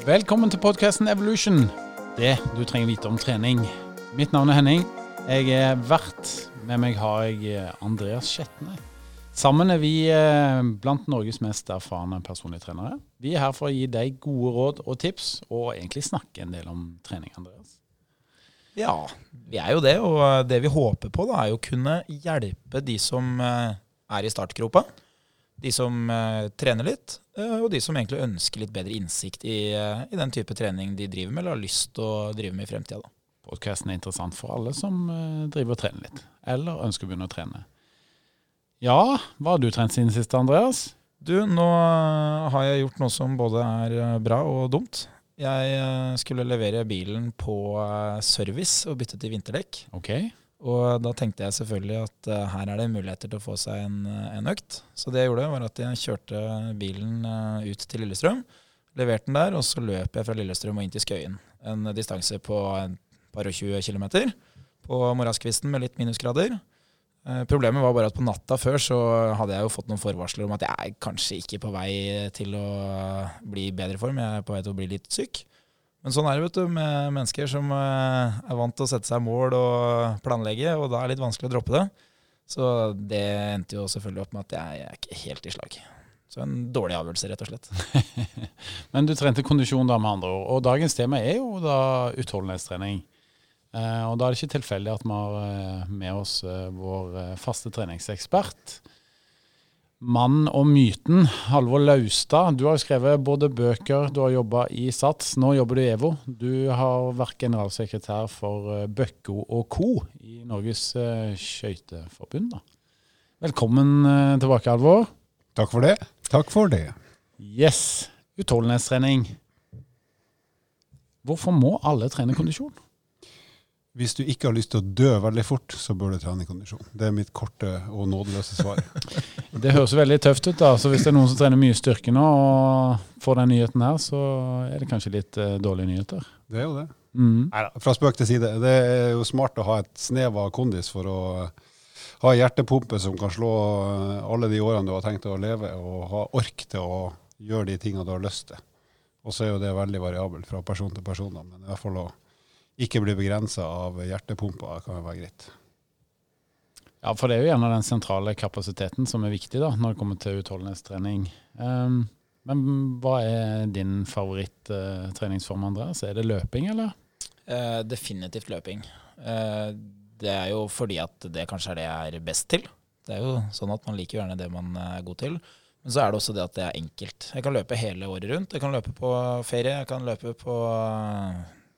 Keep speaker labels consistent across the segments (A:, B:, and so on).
A: Velkommen til podkasten Evolution. Det du trenger vite om trening. Mitt navn er Henning. Jeg er vert. Med meg har jeg eh, Andreas Skjetne. Sammen er vi eh, blant Norges mest erfarne personlige trenere. Vi er her for å gi deg gode råd og tips, og egentlig snakke en del om trening, Andreas.
B: Ja, vi er jo det. Og det vi håper på, da, er jo å kunne hjelpe de som eh, er i startgropa. De som uh, trener litt, uh, og de som egentlig ønsker litt bedre innsikt i, uh, i, den type trening de driver med, eller har lyst til å drive med i fremtida.
A: Podkasten er interessant for alle som driver og trener litt, eller ønsker å begynne å trene. Ja, hva har du trent siden sist, Andreas?
B: Du, nå har jeg gjort noe som både er bra og dumt. Jeg skulle levere bilen på service og bytte til vinterdekk.
A: Okay.
B: Og da tenkte jeg selvfølgelig at uh, her er det muligheter til å få seg en, eh, en, økt. Så det jeg gjorde, var at jeg kjørte bilen uh, ut til Lillestrøm. Leverte den der, og så løp jeg fra Lillestrøm og inn til Skøyen. En distanse på et par og 20 kilometer på morgenskvisten med litt minusgrader. Problemet var bare at på natta før så hadde jeg jo fått noen forvarsler om at jeg er kanskje ikke på vei til å bli i bedre form, jeg er på vei til å bli litt syk. Men sånn er det vet du, med mennesker som eh, er vant til å sette seg mål og planlegge, og da er det litt vanskelig å droppe det. Så det endte jo selvfølgelig opp med at jeg er ikke helt i slag. Så en dårlig avgjørelse, rett og slett.
A: Men du trente kondisjon da, med andre ord. Og dagens tema er jo da utholdenhetstrening. Eh, og da er det ikke tilfeldig at vi har eh, med oss vår faste treningsekspert, Mann og myten, Halvor Laustad. Du har skrevet både bøker, du har jobba i SATS, nå jobber du i EVO. Du har vært generalsekretær for eh, Bøkko og co. i Norges uh, skøyteforbund. Velkommen uh, tilbake, Halvor.
C: Takk for det. Takk for det.
A: Yes. Utholdenhetstrening. Hvorfor må alle trene kondisjon?
C: Hvis du ikke har lyst til å dø veldig fort, så bør du trene kondisjon. Det er mitt korte og nådeløse svar.
A: det høres veldig tøft ut, da. Så hvis det er noen som trener mye styrke nå og får den nyheten her, så er det kanskje litt uh, dårlige nyheter.
C: Det er jo det.
A: Mm.
C: Neida, fra spøk til side. Det er jo smart å ha et snev av kondis for å ha hjertepumpe som kan slå eh, alle de årene du har tenkt å leve, og ha ork til å gjøre de tingene du har lyst til. Og så er jo det veldig variabelt fra person til person, da. men i hvert fall å ikke bli begrensa av hjertepumpa, kan jo være greit.
A: Ja, for det er jo gjerne den sentrale kapasiteten som er viktig da, når det kommer til utholdenhetstrening. Um, men hva er din favoritt-treningsform, uh, Andreas? Er det løping, eller?
B: Uh, definitivt løping. Uh, det er jo fordi at det kanskje er det jeg er best til. Det er jo sånn at man liker gjerne det man er god til. Men så er det også det at det er enkelt. Jeg kan løpe hele året rundt. Jeg kan løpe på ferie, jeg kan løpe på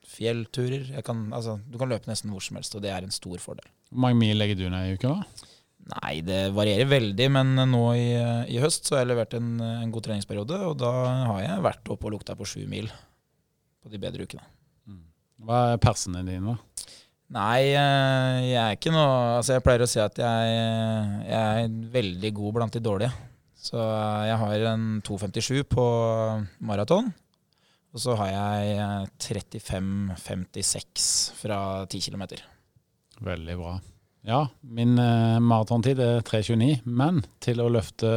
B: fjellturer. Kan, altså, du kan løpe nesten hvor som helst, og det er en stor fordel.
A: Hvor mange mil legger du ned i uka, da?
B: Nei, det varierer veldig, men nå i, i høst så har jeg levert en, en, god treningsperiode, og da har jeg vært oppe og lukta på sju mil på de bedre ukene.
A: Mm. Hva er persene dine, da?
B: Nei, eh, jeg er ikke noe Altså, jeg pleier å si at jeg, jeg er veldig god blant de dårlige. Så jeg har en 2,57 på maraton. Og så har jeg 35,56 eh, fra 10 km.
A: Veldig bra. Ja, min eh, maratontid er 3,29, men til å løfte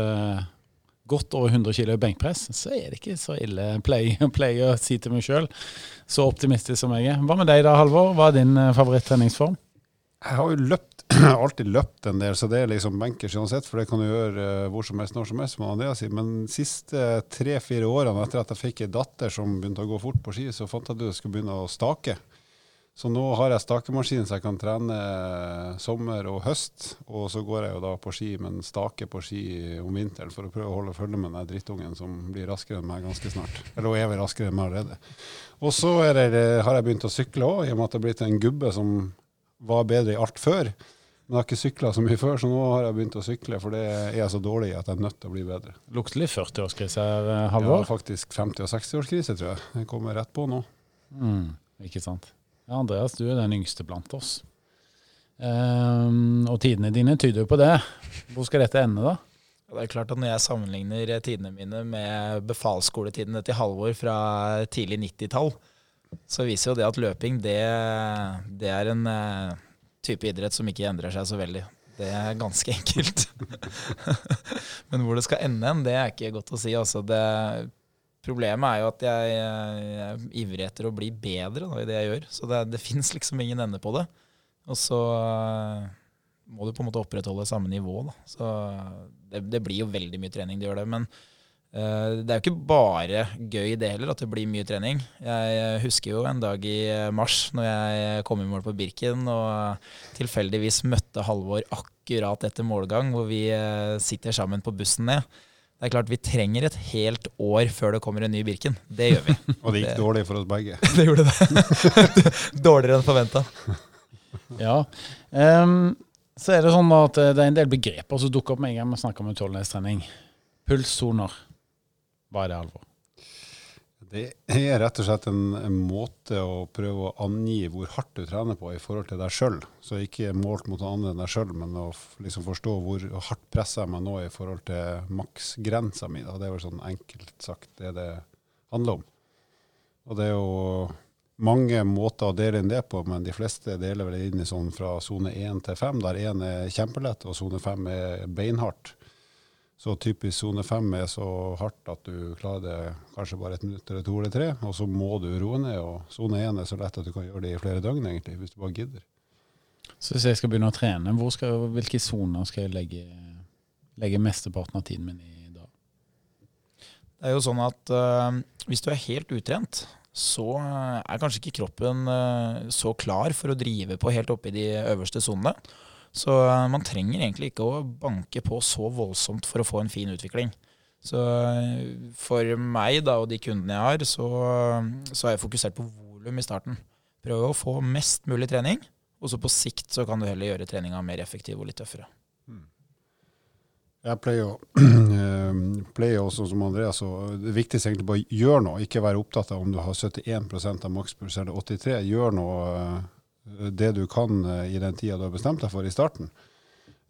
A: godt over 100 kg benkpress, så er det ikke så ille, pleier play å si til meg sjøl. Så optimistisk som jeg er. Hva med deg da, Halvor? Hva er din uh, favorittreningsform?
C: Jeg har jo løpt, alltid løpt en del, så det er liksom benkers uansett. For det kan du gjøre uh, hvor som helst, når som helst. Men de siste tre-fire årene etter at jeg fikk ei datter som begynte å gå fort på ski, så fant jeg at jeg skulle begynne å stake. Så nå har jeg stakemaskin så jeg kan trene sommer og høst. Og så går jeg jo da på ski, men staker på ski om vinteren for å prøve å holde følge med den drittungen som blir raskere enn meg ganske snart. Eller hun er vel raskere enn meg allerede. Og så det, har jeg begynt å sykle òg, i og med at det har blitt en gubbe som var bedre i alt før. Men jeg har ikke sykla så mye før, så nå har jeg begynt å sykle. For det er jeg så dårlig i at jeg er nødt til å bli bedre.
A: Lukter litt 40-årskrise her, eh, Halvor?
C: Ja, faktisk 50- og 60-årskrise, tror jeg. Den kommer rett på nå.
A: Mm, ikke sant. Ja, Andreas, du er den yngste blant oss. Um, og tidene dine tyder jo på det. Hvor skal dette ende, da?
B: Det er klart at Når jeg sammenligner tidene mine med befalsskoletidene til Halvor fra tidlig 90-tall, så viser jo det at løping det, det er en uh, type idrett som ikke endrer seg så veldig. Det er ganske enkelt. Men hvor det skal ende hen, det er ikke godt å si. Altså det, Problemet er jo at jeg, jeg er ivrig etter å bli bedre da, i det jeg gjør. Så det, det fins liksom ingen ende på det. Og så eh, må du på en måte opprettholde samme nivå. Da. Så det, det blir jo veldig mye trening, det gjør det. Men det er jo ikke bare gøy det heller, at det blir mye trening. Jeg husker jo en dag i mars når jeg kom i mål på Birken og tilfeldigvis møtte Halvor akkurat etter målgang, hvor vi sitter sammen på bussen ned. Det er klart Vi trenger et helt år før det kommer en ny Birken. Det gjør vi.
C: Og det gikk det, dårlig for oss begge.
B: det gjorde det. Dårligere enn forventa.
A: ja. Um, så er det sånn at det er en del begreper som dukker opp med en gang vi snakker om utholdenhetstrening. Pulssoner. Hva det,
C: Det er rett og slett en, en, måte å prøve å angi hvor hardt du trener på i forhold til deg sjøl. Så ikke målt mot noen andre enn deg sjøl, men å liksom forstå hvor hardt presser jeg meg nå i forhold til maksgrensa mi. Det er vel sånn enkelt sagt det det handler om. Og det er jo mange måter å dele inn det på, men de fleste deler vel inn i sånn fra sone 1 til 5, der 1 er kjempelett og sone 5 er beinhardt. Så typisk sone fem er så hardt at du klarer det kanskje bare et minutt eller to eller tre, og så må du roe ned. Og sone én er så lett at du kan gjøre det i flere døgn, egentlig, hvis du bare gidder.
A: Så hvis jeg skal begynne å trene, skal, hvilke soner skal jeg legge, legge mesteparten av tiden min i da?
B: Det er jo sånn at uh, hvis du er helt utrent, så er kanskje ikke kroppen uh, så klar for å drive på helt oppe i de øverste sonene. Så eh, man trenger egentlig ikke å banke på så voldsomt for å få en fin utvikling. Så eh, for meg da, og de kundene jeg har, så, så er jeg fokusert på volum i starten. Prøve å få mest mulig trening, og så på sikt så kan du heller gjøre treninga mer effektiv og litt tøffere. Hmm.
C: Jeg pleier, eh, pleier også som Andreas, og det viktigste egentlig bare å gjøre noe. Ikke være opptatt av om du har 71% av makspuls eller 83. Gjør noe det du kan eh, i den tida du har bestemt deg for i starten.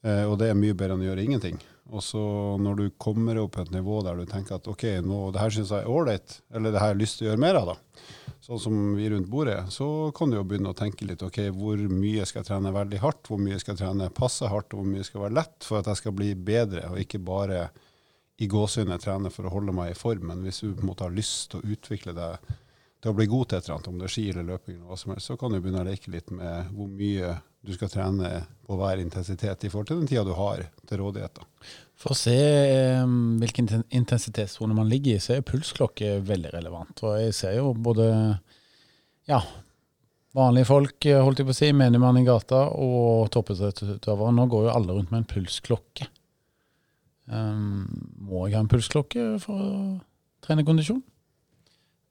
C: Eh, og det er mye bedre enn å gjøre ingenting. Og så når du kommer opp på et nivå der du tenker at OK, nå, det her syns jeg er ålreit, eller det her har jeg lyst til å gjøre mer av, da, sånn som vi rundt bordet, så kan du jo begynne å tenke litt OK, hvor mye skal jeg trene veldig hardt, hvor mye skal jeg trene passe hardt, og hvor mye skal være lett for at jeg skal bli bedre, og ikke bare i gåsehudet trene for å holde meg i form. Men hvis du på en måte har lyst til å utvikle deg til å bli god til et eller annet, om det er ski eller løping, eller hva som helst, så kan du begynne å leke litt med hvor mye du skal trene på hver intensitet i forhold til den tida du har til rådighet.
A: For å se um, hvilken intensitetssone man ligger i, så er pulsklokke veldig relevant. Og jeg ser jo både ja, vanlige folk, holdt jeg på å si, menigmann i gata og toppidrettsutøvere. Nå går jo alle rundt med en pulsklokke. Um, må jeg ha en pulsklokke for å trene kondisjon?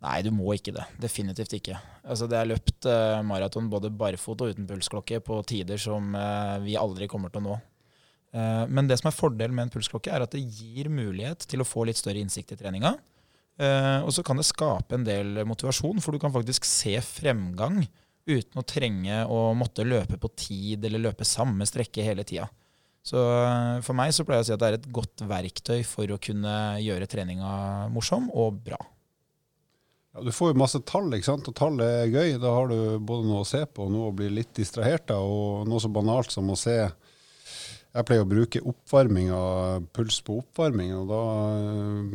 B: Nei, du må ikke det. Definitivt ikke. Altså, det er løpt uh, maraton både barfot og uten pulsklokke på tider som uh, vi aldri kommer til å nå. Uh, men det som er fordelen med en pulsklokke, er at det gir mulighet til å få litt større innsikt i treninga. og så kan det skape en del motivasjon, for du kan faktisk se fremgang uten å trenge å måtte løpe på tid eller løpe samme strekke hele tida. Så for meg så pleier jeg å si at det er et godt verktøy for å kunne gjøre treninga morsom og bra.
C: Ja, du får jo masse tall, ikke sant? og tall er gøy. Da har du både noe å se på og noe å bli litt distrahert av, og noe så banalt som å se Jeg pleier å bruke oppvarming av puls på oppvarming, og da øh,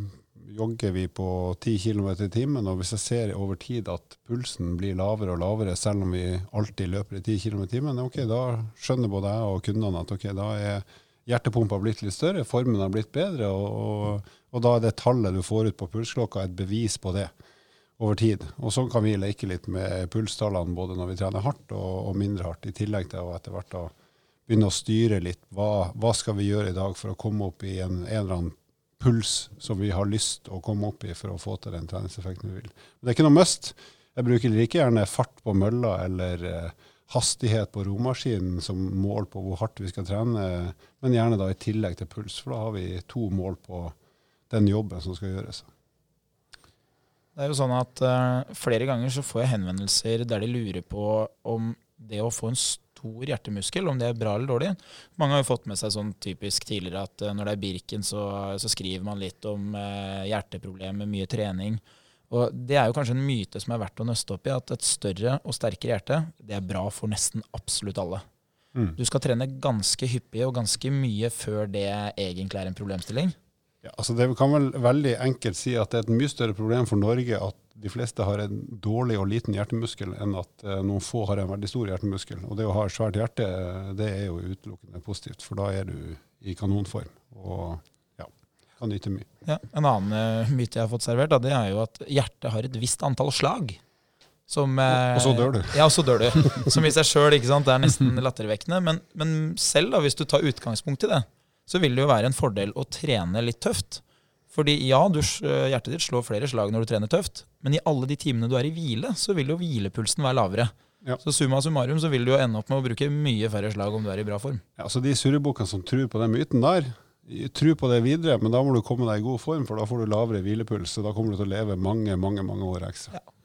C: jogger vi på 10 km i timen. Og hvis jeg ser over tid at pulsen blir lavere og lavere, selv om vi alltid løper i 10 km i timen, okay, da skjønner både jeg og kundene at okay, da er hjertepumpa blitt litt større, formen har blitt bedre, og, og, og da er det tallet du får ut på pulsklokka, et bevis på det over tid. Og så kan vi leke litt med pulstallene både når vi trener hardt og, og mindre hardt, i tillegg til å etter hvert da begynne å styre litt. Hva, hva, skal vi gjøre i dag for å komme opp i en, en eller annen puls som vi har lyst å komme opp i for å få til den treningseffekten vi vil. Men det er ikke noe must. Jeg bruker like gjerne fart på mølla eller eh, hastighet på romaskinen som mål på hvor hardt vi skal trene, men gjerne da i tillegg til puls, for da har vi to mål på den jobben som skal gjøres.
B: Det er jo sånn at uh, Flere ganger så får jeg henvendelser der de lurer på om det å få en stor hjertemuskel, om det er bra eller dårlig. Mange har jo fått med seg sånn typisk tidligere at uh, når det er Birken, så, så, skriver man litt om uh, hjerteproblemer, mye trening. Og Det er jo kanskje en myte som er verdt å nøste opp i, at et større og sterkere hjerte det er bra for nesten absolutt alle. Mm. Du skal trene ganske hyppig og ganske mye før det egentlig er en problemstilling.
C: Ja, altså Det kan vel veldig enkelt si at det er et mye større problem for Norge at de fleste har en dårlig og liten hjertemuskel, enn at eh, noen få har en veldig stor hjertemuskel. Og det å ha et svært hjerte, eh, det er jo utelukkende positivt, for da er du i kanonform og ja, kan nyte mye.
B: Ja, en annen eh, myte jeg har fått servert, da, det er jo at hjertet har et visst antall slag. Som,
C: Og så dør du.
B: Ja, og så dør du. Som i seg sjøl er nesten lattervekkende. Men, men selv da, hvis du tar utgangspunkt i det, så vil det jo være en fordel å trene litt tøft. Fordi ja, du, eh, hjertet ditt slår flere slag når du trener tøft, men i alle de timene du er i hvile, så vil jo hvilepulsen være lavere.
C: Ja.
B: Så summa summarum så vil du jo ende opp med å bruke mye færre slag om du er i bra form.
C: Ja, Så De surrebukkene som tror på den myten der, tror på det videre, men da må du komme deg i god form, for da får du lavere hvilepuls, og da kommer du til å leve mange, mange, mange år ekstra.
B: Ja.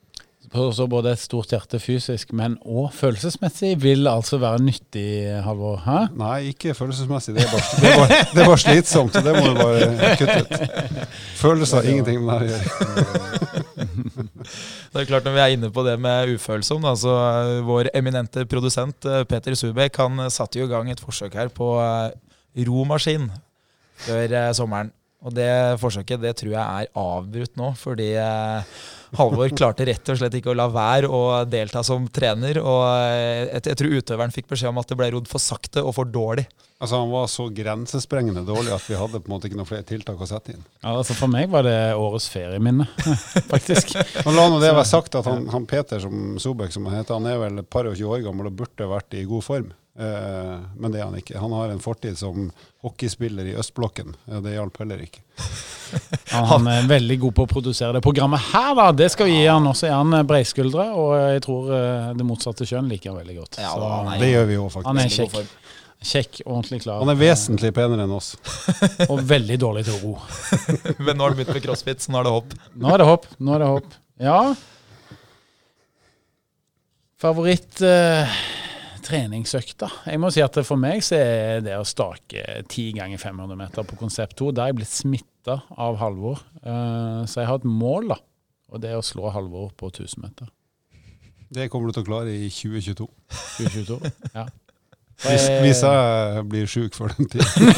A: Så både et stort hjerte fysisk, men òg følelsesmessig vil altså være nyttig, Halvor? Hæ?
C: Nei, ikke følelsesmessig. Det er bare, det er bare, det er bare slitsomt, og det må du bare kutte ut. Følelser har ingenting med det å gjøre.
B: Det er klart Når vi er inne på det med ufølsom, da, så eh, vår eminente produsent eh, Peter Subek han satte jo i gang et forsøk her på eh, romaskin før sommeren. Og det forsøket det tror jeg er avbrutt nå, fordi eh, Halvor klarte rett og slett ikke å la være å delta som trener. Og eh, jeg, jeg tror utøveren fikk beskjed om at det ble rodd for sakte og for dårlig.
C: Altså Han var så grensesprengende dårlig at vi hadde på en måte ikke noen flere tiltak å sette inn.
A: Ja, altså For meg var det årets ferieminne, faktisk.
C: Men la nå det være sagt at han, han Peter som Sobek, som han heter, han er vel et par og 20 år gammel og burde vært i god form. Eh, men det er han ikke. Han har en fortid som hockeyspiller i østblokken. Eh, det hjalp heller ikke.
A: Han er veldig god på å produsere det programmet her, da. Det skal vi gi han. Også er han breiskuldre, og jeg tror eh, det motsatte kjønn liker han veldig godt.
B: Ja,
A: Så
B: han er-
C: Det gjør vi òg,
A: han er
C: faktisk.
B: Veldig god
A: kjekk. Kjekk, ordentlig klar.
C: Han er vesentlig penere enn oss.
A: Og veldig dårlig til å ro.
B: Men nå har du begynt med crossfit, så nå er det hopp.
A: Nå er det hopp. Nå er det hopp. Ja. Favoritt eh, treningsøkta? Jeg må si at for meg så er det å stake 10 ganger 500 meter på konsept 2. Da er jeg blitt smitta av Halvor. Eh, så jeg har et mål, da. Og det er å slå Halvor på 1000 meter.
C: Det kommer du til å klare i 2022.
A: 2022. Ja.
C: Hvis, hvis jeg blir sjuk for den tiden.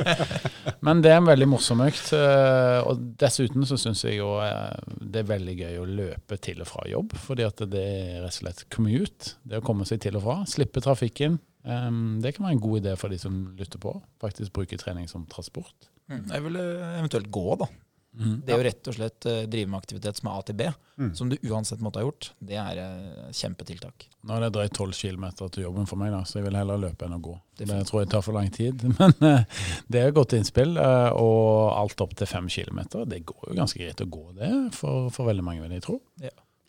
A: Men det er en veldig morsom økt. eh, Og dessuten så syns jeg jo eh, det er veldig gøy å løpe til og fra jobb. Fordi at det er rett og slett commute. Det å komme seg til og fra. Slippe trafikken. Det kan være en god idé for de som lytter på. Faktisk bruke trening som transport.
B: Jeg ville eventuelt gå, da. Det å rett og slett eh, drive med aktivitet som er A til B,
C: Mm.
B: som du uansett måtte ha gjort, det er eh, kjempetiltak.
A: Nå er det drøyt 12 km til jobben for meg, da, så jeg vil heller løpe enn å gå. Det
B: Definitivt.
A: tror jeg tar for lang tid. Men eh, det er et godt innspill. Og alt opp til 5 km, det går jo ganske greit å gå det for, for veldig mange, vil jeg tro.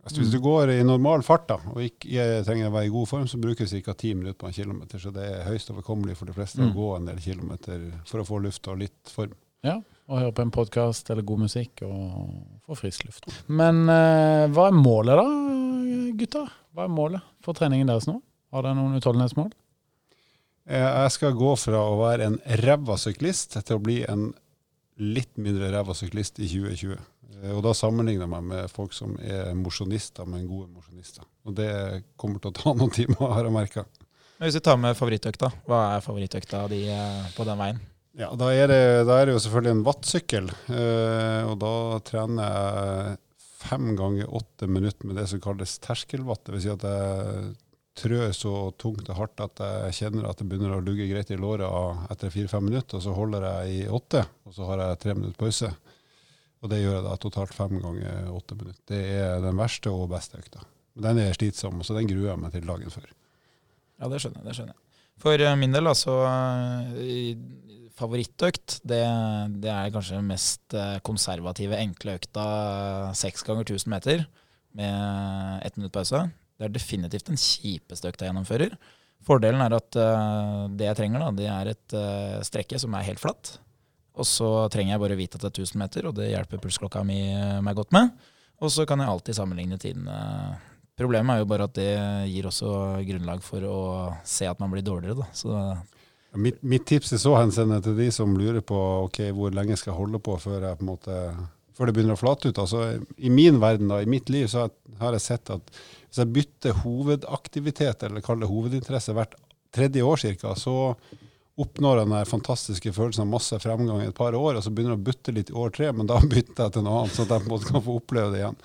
C: Altså, hvis du går i normal fart da, og ikke trenger å være i god form, så brukes ca. ti minutter på en kilometer. Så det er høyst overkommelig for de fleste
A: Mm.
C: å gå en del kilometer for å få luft og litt form.
A: Ja, og høre på en podkast eller god musikk og få frisk luft. Men eh, hva er målet da, gutter? Hva er målet for treningen deres nå? Har dere noen utholdenhetsmål?
C: Eh, Jeg skal gå fra å være en ræva syklist til å bli en litt mindre ræva syklist i 2020. Eh, Og da sammenligner jeg meg med folk som er mosjonister, men gode mosjonister. Og det kommer til å ta noen timer, har jeg merka.
B: Hvis vi tar med favorittøkta, hva er favorittøkta di eh, på den veien?
C: Ja, da er, det, da er det jo selvfølgelig en wattsykkel, eh, og da trener jeg fem ganger åtte minutter med det som kalles terskelwatt. Vil si at jeg trør så tungt og hardt at jeg kjenner at det begynner å lugge greit i låret etter fire-fem minutter, og så holder jeg i åtte, og så har jeg tre minutter pause. Og det gjør jeg da totalt fem ganger åtte minutter. Det er den verste og beste økta. Den er slitsom, så den gruer jeg meg til dagen før.
B: Ja, det skjønner jeg. det skjønner jeg. For eh, min del, altså eh, Favorittøkt, det, det er kanskje den mest eh, konservative, enkle økta seks ganger 1000 meter med ett minutt pause. Det er definitivt den kjipeste økta jeg gjennomfører. Fordelen er at uh, det jeg trenger, da, det er et uh, strekke som er helt flatt. Og så trenger jeg bare vite at det er 1000 meter, og det hjelper pulsklokka mi eh, meg godt med. Og så kan jeg alltid sammenligne tidene. Problemet er jo bare at det gir også grunnlag for å se at man blir dårligere. Da. Så
C: Mitt, mitt tips er så henseende til de som lurer på ok, hvor lenge skal jeg holde på før, jeg på måte, før det begynner å flate ut. Altså, I min verden, da, i mitt liv, så har jeg sett at hvis jeg bytter hovedaktivitet, eller kall det hovedinteresse, hvert tredje år ca., så oppnår den der fantastiske følelsen av masse fremgang i et par år, og så begynner det å butte litt i år tre, men da bytter jeg til noe annet, så at jeg på en måte kan få oppleve det igjen.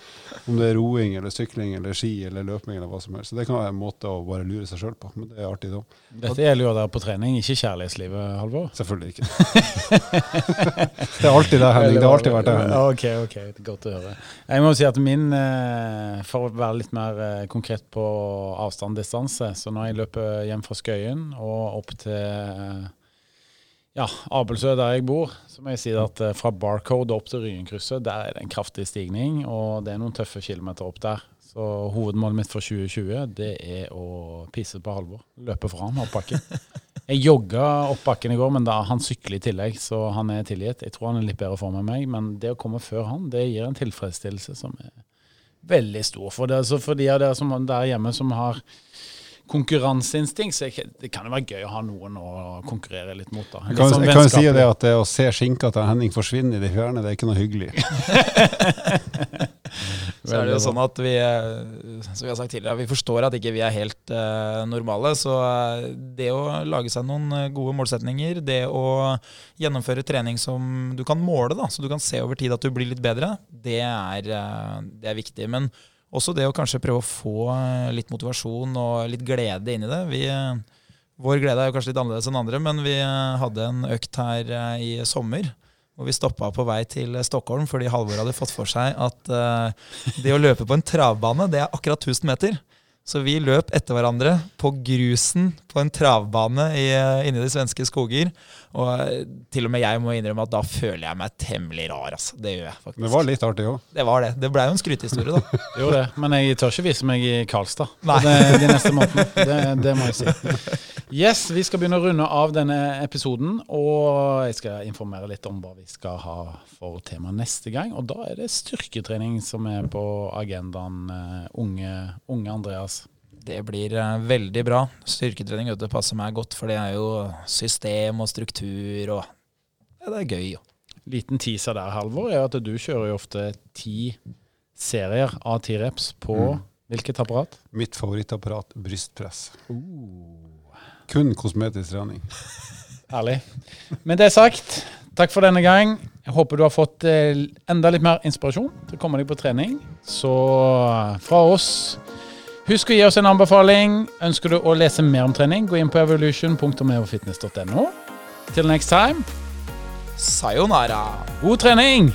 C: Om det er roing eller sykling eller ski eller løping eller hva som helst. Så det kan være en måte å bare lure seg sjøl på, men det er artig da.
A: Dette gjelder jo der på trening, ikke kjærlighetslivet, Halvor.
C: Selvfølgelig ikke. det er alltid det, Henning. Det har alltid vært det, Henning.
A: Ok, ok, det Godt å høre. Jeg må si at min, eh, for å være litt mer eh, konkret på avstand distanse, så når jeg løper hjem fra Skøyen og opp til eh, ja, Abelsø, der jeg bor, så må jeg si at eh, fra Barcode opp til Ryenkrysset, der er det en kraftig stigning, og det er noen tøffe kilometer opp der. Så hovedmålet mitt for 2020, det er å pisse på Halvor. Løpe fra ham opp bakken. Jeg jogga opp bakken i går, men da han sykler i tillegg, så han er tilgitt. Jeg tror han er litt bedre form enn meg, men det å komme før han, det gir en tilfredsstillelse som er veldig stor. For, det, så for de av dere som der hjemme som har konkurranseinstinkt, så det kan jo være gøy å ha noen å konkurrere litt mot. da.
C: Jeg kan,
A: sånn
C: jeg kan jo si det at det å se skinka til Henning forsvinne i det fjerne, det er ikke noe hyggelig.
B: Så er det jo sånn at vi, eh, som vi har sagt tidligere, vi forstår at ikke vi er helt uh, normale. Så eh, det å lage seg noen gode målsetninger, det å gjennomføre trening som du kan måle, da, så du kan se over tid at du blir litt bedre, det er, uh, det er viktig. Men også det å kanskje prøve å få eh, litt motivasjon og litt glede inn i det. Vi, eh, vår glede er jo kanskje litt annerledes enn andre, men vi eh, hadde en økt her i sommer. Og vi stoppa på vei til Stockholm fordi Halvor hadde fått for seg at det å løpe på en travbane, det er akkurat 1000 meter. Så vi løp etter hverandre på grusen på en travbane i, eh, inne i de svenske skoger. Og eh, til og med jeg må innrømme at da føler jeg meg temmelig rar. Altså. Det gjør jeg faktisk.
C: Det var litt artig òg.
B: Det var det. Det blei jo en skrytehistorie, da.
A: Jo det, men jeg tør ikke vise meg i Karlstad
B: Nei.
A: det, de neste månedene. Det, det må jeg si. Yes, vi skal begynne å runde av denne episoden, og jeg skal informere litt om hva vi skal ha for tema neste gang. Og da er det styrketrening som er på agendaen, eh, unge, unge Andreas.
B: Det blir eh, veldig bra. Styrketrening vet du, passer meg godt, for det er jo system og struktur og ja, Det er gøy. jo.
A: Liten teaser der, Halvor, er at du kjører jo ofte ti serier av ti reps på
C: Mm.
A: hvilket apparat?
C: Mitt favorittapparat, brystpress. Kun kosmetisk trening.
A: Ærlig. Med det sagt, takk for denne gang. Jeg håper du har fått eh, enda litt mer inspirasjon til å komme deg på trening. Så eh, fra oss Husk å gi oss en anbefaling. Ønsker du å lese mer om trening, gå inn på evolution.meofitness.no. Til next time,
B: Sayonara!
A: god trening!